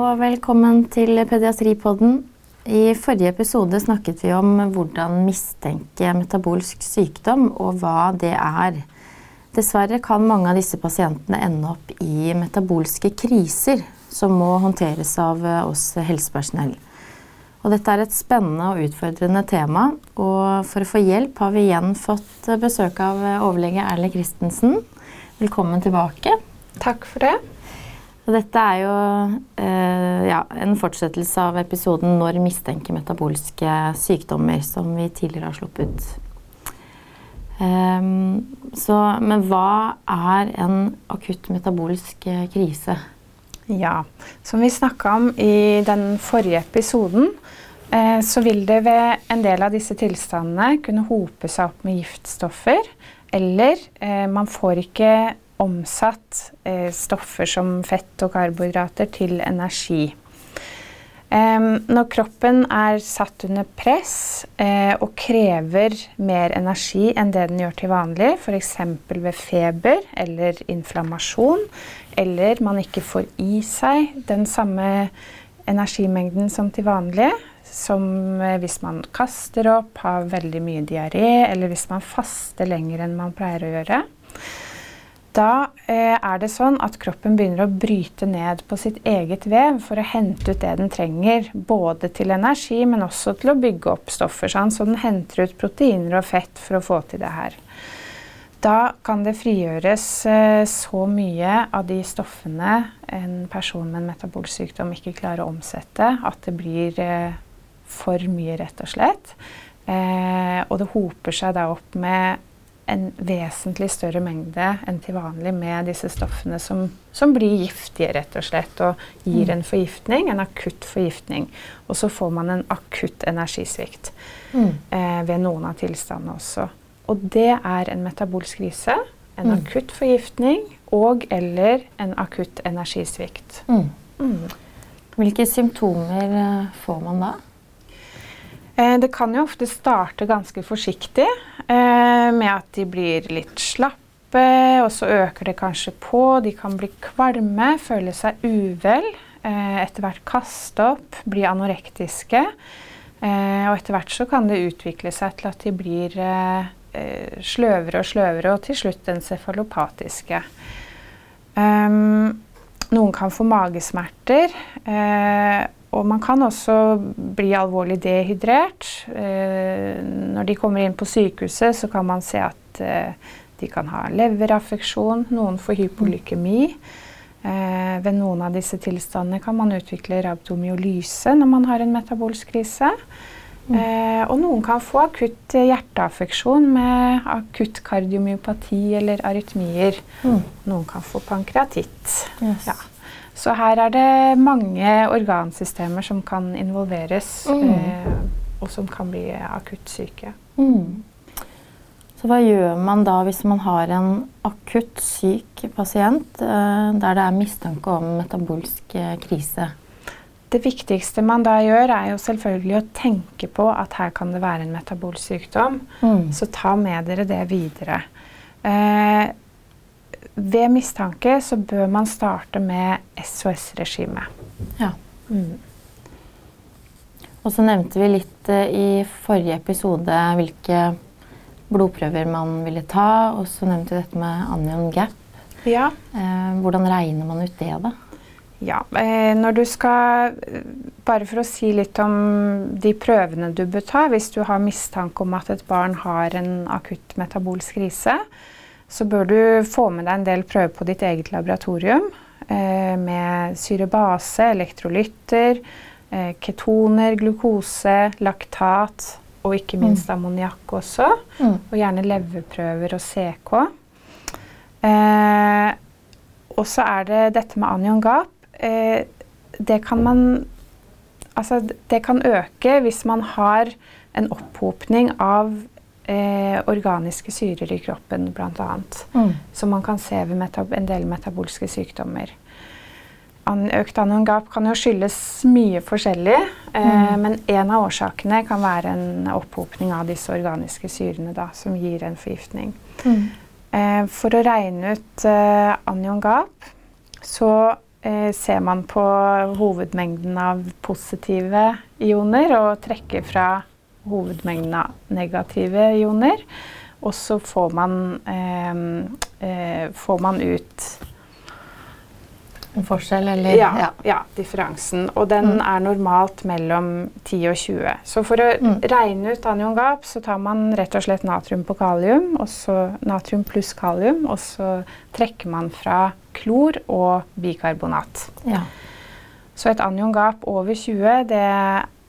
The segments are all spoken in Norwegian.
og velkommen til Pediatripodden. I forrige episode snakket vi om hvordan mistenke metabolsk sykdom og hva det er. Dessverre kan mange av disse pasientene ende opp i metabolske kriser som må håndteres av oss helsepersonell. Og dette er et spennende og utfordrende tema. Og for å få hjelp har vi igjen fått besøk av overlege Erle Christensen. Velkommen tilbake. Takk for det. Og dette er jo eh, ja, en fortsettelse av episoden 'Når mistenker metabolske sykdommer', som vi tidligere har sluppet. Um, så, men hva er en akutt metabolsk eh, krise? Ja, som vi snakka om i den forrige episoden, eh, så vil det ved en del av disse tilstandene kunne hope seg opp med giftstoffer. Eller eh, man får ikke omsatt eh, stoffer som fett og karbohydrater til energi. Når kroppen er satt under press eh, og krever mer energi enn det den gjør til vanlig, f.eks. ved feber eller inflammasjon, eller man ikke får i seg den samme energimengden som til vanlig, som eh, hvis man kaster opp, har veldig mye diaré, eller hvis man faster lenger enn man pleier å gjøre, da eh, er det sånn at kroppen begynner å bryte ned på sitt eget vev for å hente ut det den trenger. Både til energi, men også til å bygge opp stoffer. Sånn, så den henter ut proteiner og fett for å få til det her. Da kan det frigjøres eh, så mye av de stoffene en person med en metabolsk sykdom ikke klarer å omsette, at det blir eh, for mye, rett og slett. Og det hoper seg da opp med en vesentlig større mengde enn til vanlig med disse stoffene som, som blir giftige, rett og slett, og gir mm. en forgiftning, en akutt forgiftning. Og så får man en akutt energisvikt mm. eh, ved noen av tilstandene også. Og det er en metabolsk krise, en mm. akutt forgiftning og eller en akutt energisvikt. Mm. Mm. Hvilke symptomer eh, får man da? Eh, det kan jo ofte starte ganske forsiktig eh, med at de blir litt slappe, og så øker det kanskje på. De kan bli kvalme, føle seg uvel, eh, etter hvert kaste opp, bli anorektiske. Og etter hvert så kan det utvikle seg til at de blir sløvere og sløvere, og til slutt encefalopatiske. Noen kan få magesmerter. Og man kan også bli alvorlig dehydrert. Eh, når de kommer inn på sykehuset, så kan man se at eh, de kan ha leveraffeksjon. Noen får hypolykemi. Eh, ved noen av disse tilstandene kan man utvikle rabdomyolyse når man har en metabolsk krise. Mm. Eh, og noen kan få akutt hjerteaffeksjon med akutt kardiomyopati eller arytmier. Mm. Noen kan få pankreatitt. Yes. Ja. Så her er det mange organsystemer som kan involveres, mm. eh, og som kan bli akutt syke. Mm. Så hva gjør man da hvis man har en akutt syk pasient eh, der det er mistanke om metabolsk eh, krise? Det viktigste man da gjør, er jo selvfølgelig å tenke på at her kan det være en metabolsk sykdom. Mm. Så ta med dere det videre. Eh, ved mistanke så bør man starte med SOS-regimet. Ja. Mm. Og så nevnte vi litt uh, i forrige episode hvilke blodprøver man ville ta. Og så nevnte vi dette med anion gap. Ja. Uh, hvordan regner man ut det, da? Ja, eh, når du skal Bare for å si litt om de prøvene du bør ta hvis du har mistanke om at et barn har en akutt metabolsk krise så bør du få med deg en del prøver på ditt eget laboratorium. Eh, med syrebase, elektrolytter, eh, ketoner, glukose, laktat og ikke mm. minst mm. ammoniakk også. Mm. Og gjerne leverprøver og CK. Eh, og så er det dette med anion gap. Eh, det kan man Altså, det kan øke hvis man har en opphopning av eh, organiske syrer i kroppen, bl.a. Mm. Som man kan se ved en del metabolske sykdommer. An økt anongap kan jo skyldes mye forskjellig, eh, mm. men en av årsakene kan være en opphopning av disse organiske syrene da, som gir en forgiftning. Mm. Eh, for å regne ut eh, aniongap så eh, ser man på hovedmengden av positive ioner og trekker fra hovedmengden av negative ioner. Og så får man, eh, eh, får man ut En forskjell, eller? ja, ja. ja, differansen. Og den Mm. er normalt mellom 10 og 20. Så for å Mm. regne ut aniongap, så tar man rett og slett natrium på kalium, og så natrium pluss kalium, og så trekker man fra klor og bikarbonat. Ja. Så et aniongap over 20, det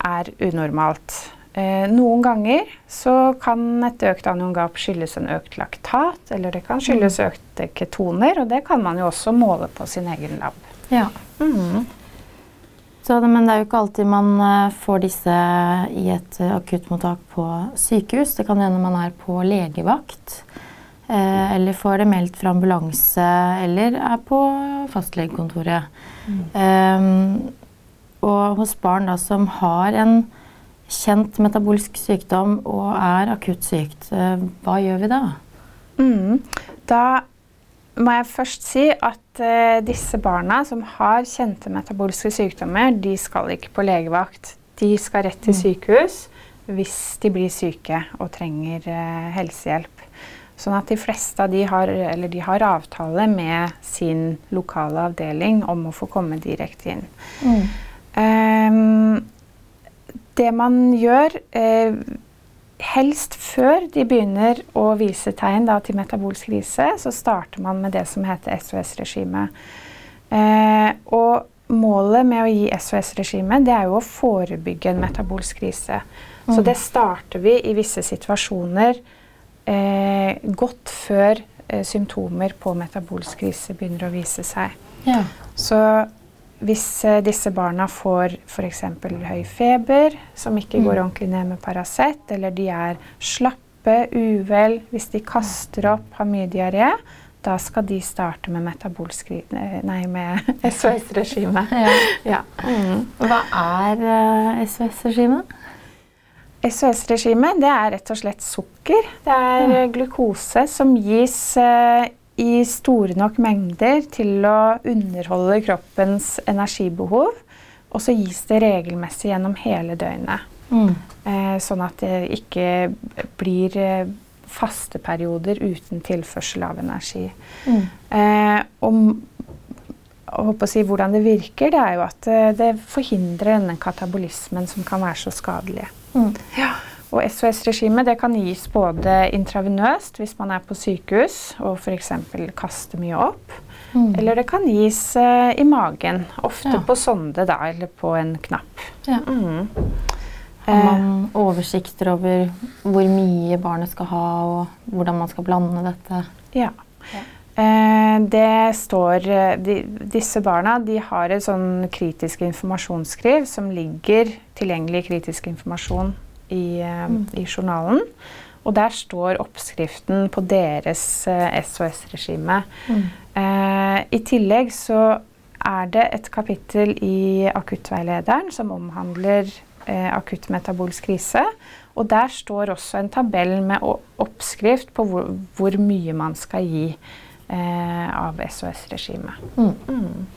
er unormalt. Eh, noen ganger så kan et økt aniongap skyldes en økt laktat, eller det kan skyldes økte ketoner, og det kan man jo også måle på sin egen lab. ja. Så, men det er jo ikke alltid man eh, får disse i et eh, akuttmottak på sykehus. Det kan hende man er på legevakt. Eh, eller får det meldt fra ambulanse, eller er på fastlegekontoret. Eh, og hos barn da, som har en kjent metabolsk sykdom og er akutt sykt, eh, hva gjør vi da? Mm. Da må jeg først si at uh, disse barna som har kjente metabolske sykdommer, de skal ikke på legevakt. De skal rett til sykehus hvis de blir syke og trenger uh, helsehjelp. Sånn at de fleste av de har, eller de har avtale med sin lokale avdeling om å få komme direkte inn. Ehm, det man gjør eh, Helst før de begynner å vise tegn da, til metabolsk krise, så starter man med det som heter SOS-regimet. Eh, og målet med å gi SOS-regimet det er jo å forebygge en metabolsk krise. Så Mm. det starter vi i visse situasjoner eh, godt før eh, symptomer på metabolsk krise begynner å vise seg. Ja. Så hvis eh, disse barna får f.eks. høy feber, som ikke Mm. går ordentlig ned med Paracet, eller de er slappe, uvel, hvis de kaster opp, har mye diaré, da skal de starte med metabolsk eh, Nei, med SOS-regimet. ja. Ja. Mm. Hva er uh, SOS-regimet? SOS-regimet det er rett og slett sukker. Det er eh, glukose som gis eh, i store nok mengder til å underholde kroppens energibehov. Og så gis det regelmessig gjennom hele døgnet. Mm. Eh, sånn at det ikke blir eh, faste perioder uten tilførsel av energi. Mm. Eh, og si hvordan det virker, det er jo at eh, det forhindrer denne katabolismen som kan være så skadelig. Mm. Og SOS-regimet det kan gis både intravenøst hvis man er på sykehus og f.eks. kaster mye opp. Mm. Eller det kan gis uh, i magen, ofte Ja. på sonde da, eller på en knapp. Ja. Mm. Har Eh, man oversikter over hvor mye barnet skal ha, og hvordan man skal blande dette? Ja. Ja. Eh, det står de, Disse barna de har et sånn kritisk informasjonsskriv som ligger tilgjengelig kritisk informasjon i, eh, Mm. i journalen. Og der står oppskriften på deres eh, SOS-regime. Mm. Eh, I tillegg så er det et kapittel i akuttveilederen som omhandler eh, akutt metabolsk krise. Og der står også en tabell med oppskrift på hvor, hvor mye man skal gi eh, av SOS-regimet. Mm. Mm.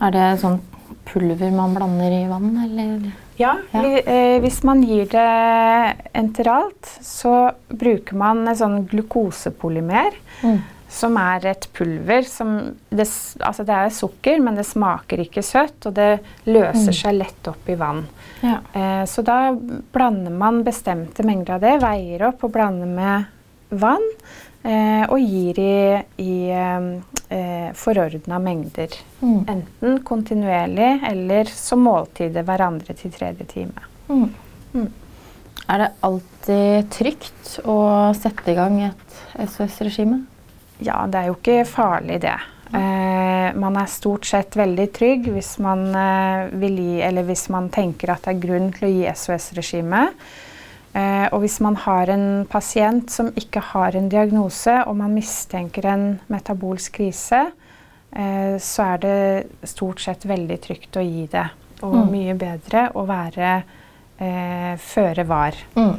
Er det sånn pulver man blander i vann, eller? Ja, Ja. Vi, eh, hvis man gir det enteralt, så bruker man en sånn glukosepolymer. Mm. Som er et pulver som det, altså det er sukker, men det smaker ikke søtt, og det løser Mm. seg lett opp i vann. Ja. Eh, så da blander man bestemte mengder av det, veier opp og blander med vann, og gir i, i eh, eh, forordna mengder. Mm. Enten kontinuerlig eller som måltider hverandre til tredje time. Mm. Mm. Er det alltid trygt å sette i gang et SOS-regime? Ja, det er jo ikke farlig, det. Eh, man er stort sett veldig trygg hvis man, eh, vil gi, eller hvis man tenker at det er grunn til å gi SOS-regime. Eh, og hvis man har en pasient som ikke har en diagnose, og man mistenker en metabolsk krise, eh, så er det stort sett veldig trygt å gi det. Og Mm. mye bedre å være eh, føre var. Mm.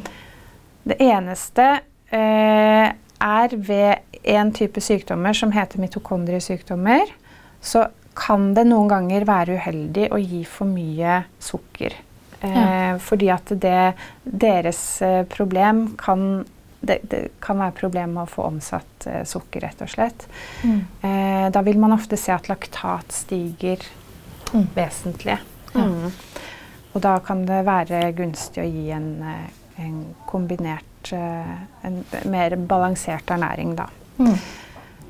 Det eneste eh, er ved en type sykdommer som heter mitokondriesykdommer, så kan det noen ganger være uheldig å gi for mye sukker. Eh, fordi at det, deres eh, problem kan det, det, kan være problem med å få omsatt eh, sukker, rett og slett. Mm. Eh, da vil man ofte se at laktat stiger Mm. vesentlig. Ja. Mm. Og da kan det være gunstig å gi en, eh, en kombinert En mer balansert ernæring, da. Mm.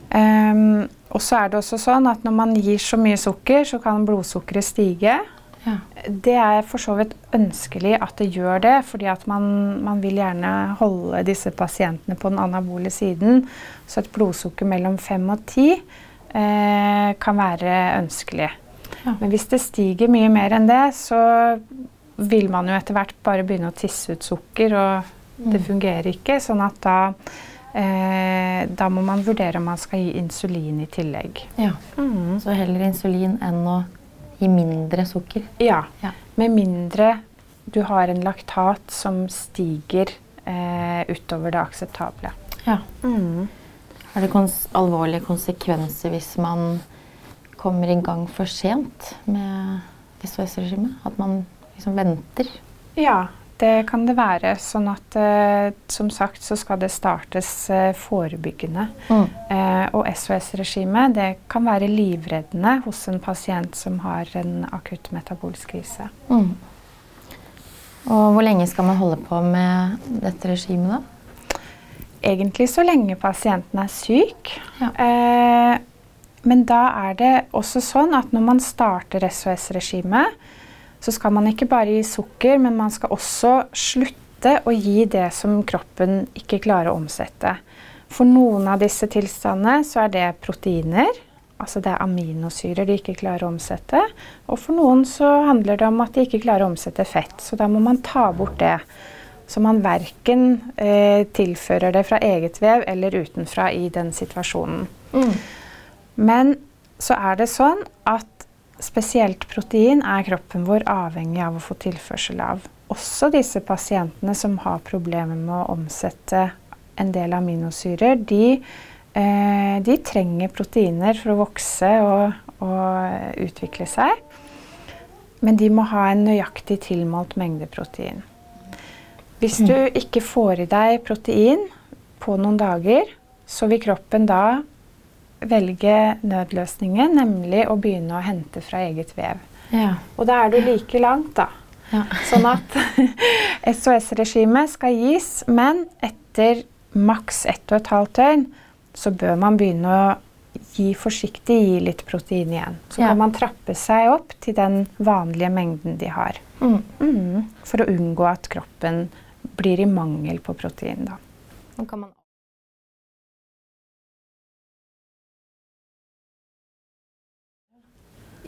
Ehm, og så er det også sånn at når man gir så mye sukker, så kan blodsukkeret stige. Ja. Det er for så vidt ønskelig at det gjør det, fordi at man, man vil gjerne holde disse pasientene på den anabole siden. Så et blodsukker mellom 5 og 10 eh, kan være ønskelig. Ja. Men hvis det stiger mye mer enn det, så vil man jo etter hvert bare begynne å tisse ut sukker, og det Mm. fungerer ikke. Sånn at da, eh, da må man vurdere om man skal gi insulin i tillegg. ja. Så heller insulin enn å gi mindre sukker. Ja. Ja. Med mindre du har en laktat som stiger eh, utover det akseptable. Ja. Har det kons alvorlige konsekvenser hvis man kommer i gang for sent med SOS-regimet? At man liksom venter? Ja, det kan det være. Sånn at eh, som sagt så skal det startes eh, forebyggende. Mm. Eh, og SOS-regimet det kan være livreddende hos en pasient som har en akutt metabolsk krise. Mm. Og hvor lenge skal man holde på med dette regimet, da? Egentlig så lenge pasienten er syk. Ja. Eh, men da er det også sånn at når man starter SOS-regimet, så skal man ikke bare gi sukker, men man skal også slutte å gi det som kroppen ikke klarer å omsette. For noen av disse tilstandene så er det proteiner, altså det er aminosyrer de ikke klarer å omsette. Og for noen så handler det om at de ikke klarer å omsette fett, så da må man ta bort det. Så man verken eh, tilfører det fra eget vev eller utenfra i den situasjonen. Mm. Men så er det sånn at spesielt protein er kroppen vår avhengig av å få tilførsel av. Også disse pasientene som har problemer med å omsette en del aminosyrer, de, eh, de trenger proteiner for å vokse og, og utvikle seg. Men de må ha en nøyaktig tilmålt mengde protein. Hvis du ikke får i deg protein på noen dager, så vil kroppen da velge nødløsningen, nemlig å begynne å hente fra eget vev. Ja. Og da er du like langt, da. Ja. Sånn at SOS-regimet skal gis, men etter maks ett og et halvt døgn så bør man begynne å gi forsiktig gi litt protein igjen. Så Ja. kan man trappe seg opp til den vanlige mengden de har. Mm. Mm. For å unngå at kroppen blir i mangel på protein. Da.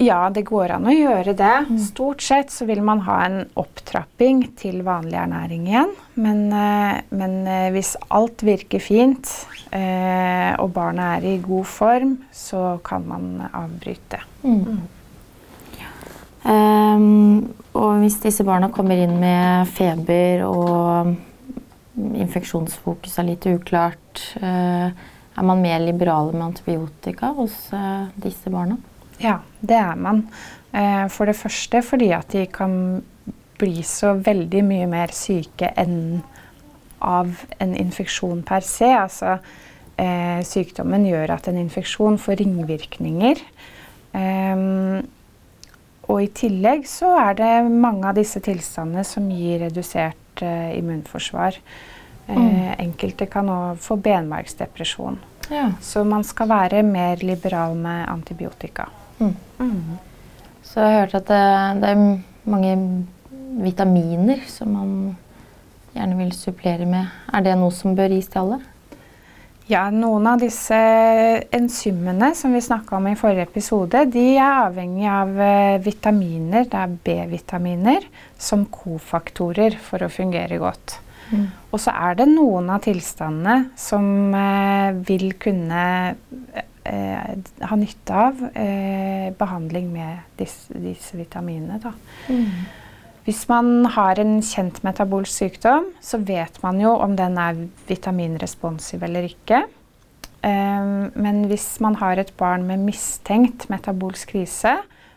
Ja, det går an å gjøre det. Stort sett så vil man ha en opptrapping til vanlig ernæring igjen. Men, eh, men eh, hvis alt virker fint, eh, og barnet er i god form, så kan man avbryte. Mm. Ehm, og hvis disse barna kommer inn med feber og infeksjonsfokus er litt uklart, eh, er man mer liberale med antibiotika hos disse barna? Ja, det er man. Eh, for det første fordi at de kan bli så veldig mye mer syke enn av en infeksjon per se. Altså, eh, sykdommen gjør at en infeksjon får ringvirkninger. Ehm, og i tillegg så er det mange av disse tilstandene som gir redusert eh, immunforsvar. Eh, Mm. Enkelte kan òg få benmargsdepresjon. Ja. Så man skal være mer liberal med antibiotika. Mm. Så jeg har hørt at det, det er mange vitaminer som man gjerne vil supplere med. Er det noe som bør gis til alle? Ja, noen av disse enzymene som vi snakka om i forrige episode, de er avhengig av eh, vitaminer, det er B-vitaminer, som kofaktorer for å fungere godt. Mm. Og så er det noen av tilstandene som eh, vil kunne ha nytte av eh, behandling med disse, disse vitaminene. Da. Hvis man har en kjent metabolsk sykdom, så vet man jo om den er vitaminresponsiv eller ikke. Um, men hvis man har et barn med mistenkt metabolsk krise,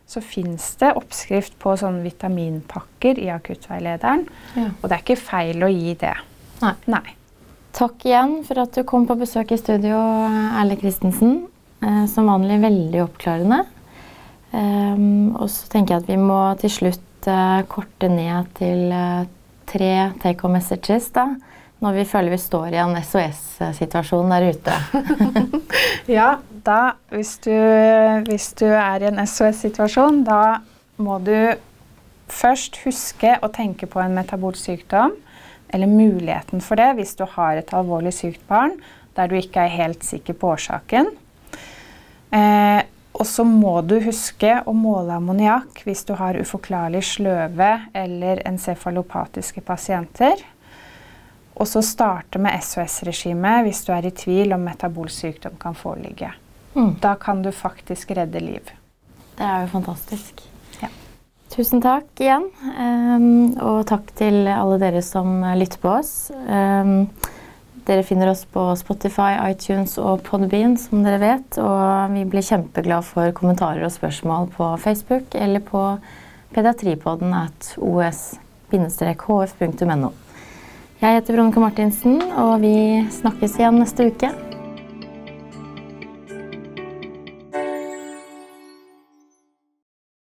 så fins det oppskrift på sånne vitaminpakker i akuttveilederen. Ja. Og det er ikke feil å gi det. Nei. Nei. Takk igjen for at du kom på besøk i studio, Erle Christensen. Eh, som vanlig veldig oppklarende. Um, og så tenker jeg at vi må til slutt uh, korte ned til uh, tre take home messages. da, Når vi føler vi står i en SOS-situasjon der ute. ja, da hvis du, hvis du er i en SOS-situasjon, da må du først huske å tenke på en metabolsk sykdom, eller muligheten for det hvis du har et alvorlig sykt barn der du ikke er helt sikker på årsaken. Eh, og så må du huske å måle ammoniakk hvis du har uforklarlig sløve eller encefalopatiske pasienter. Og så starte med SOS-regimet hvis du er i tvil om metabolsykdom kan foreligge. Mm. Da kan du faktisk redde liv. Det er jo fantastisk. Ja. Tusen takk igjen. Um, og takk til alle dere som lytter på oss. Um, dere finner oss på Spotify, iTunes og Podbean, som dere vet. Og vi blir kjempeglade for kommentarer og spørsmål på Facebook eller på pediatripodden at os-hf.no. Jeg heter Veronica Martinsen, og vi snakkes igjen neste uke.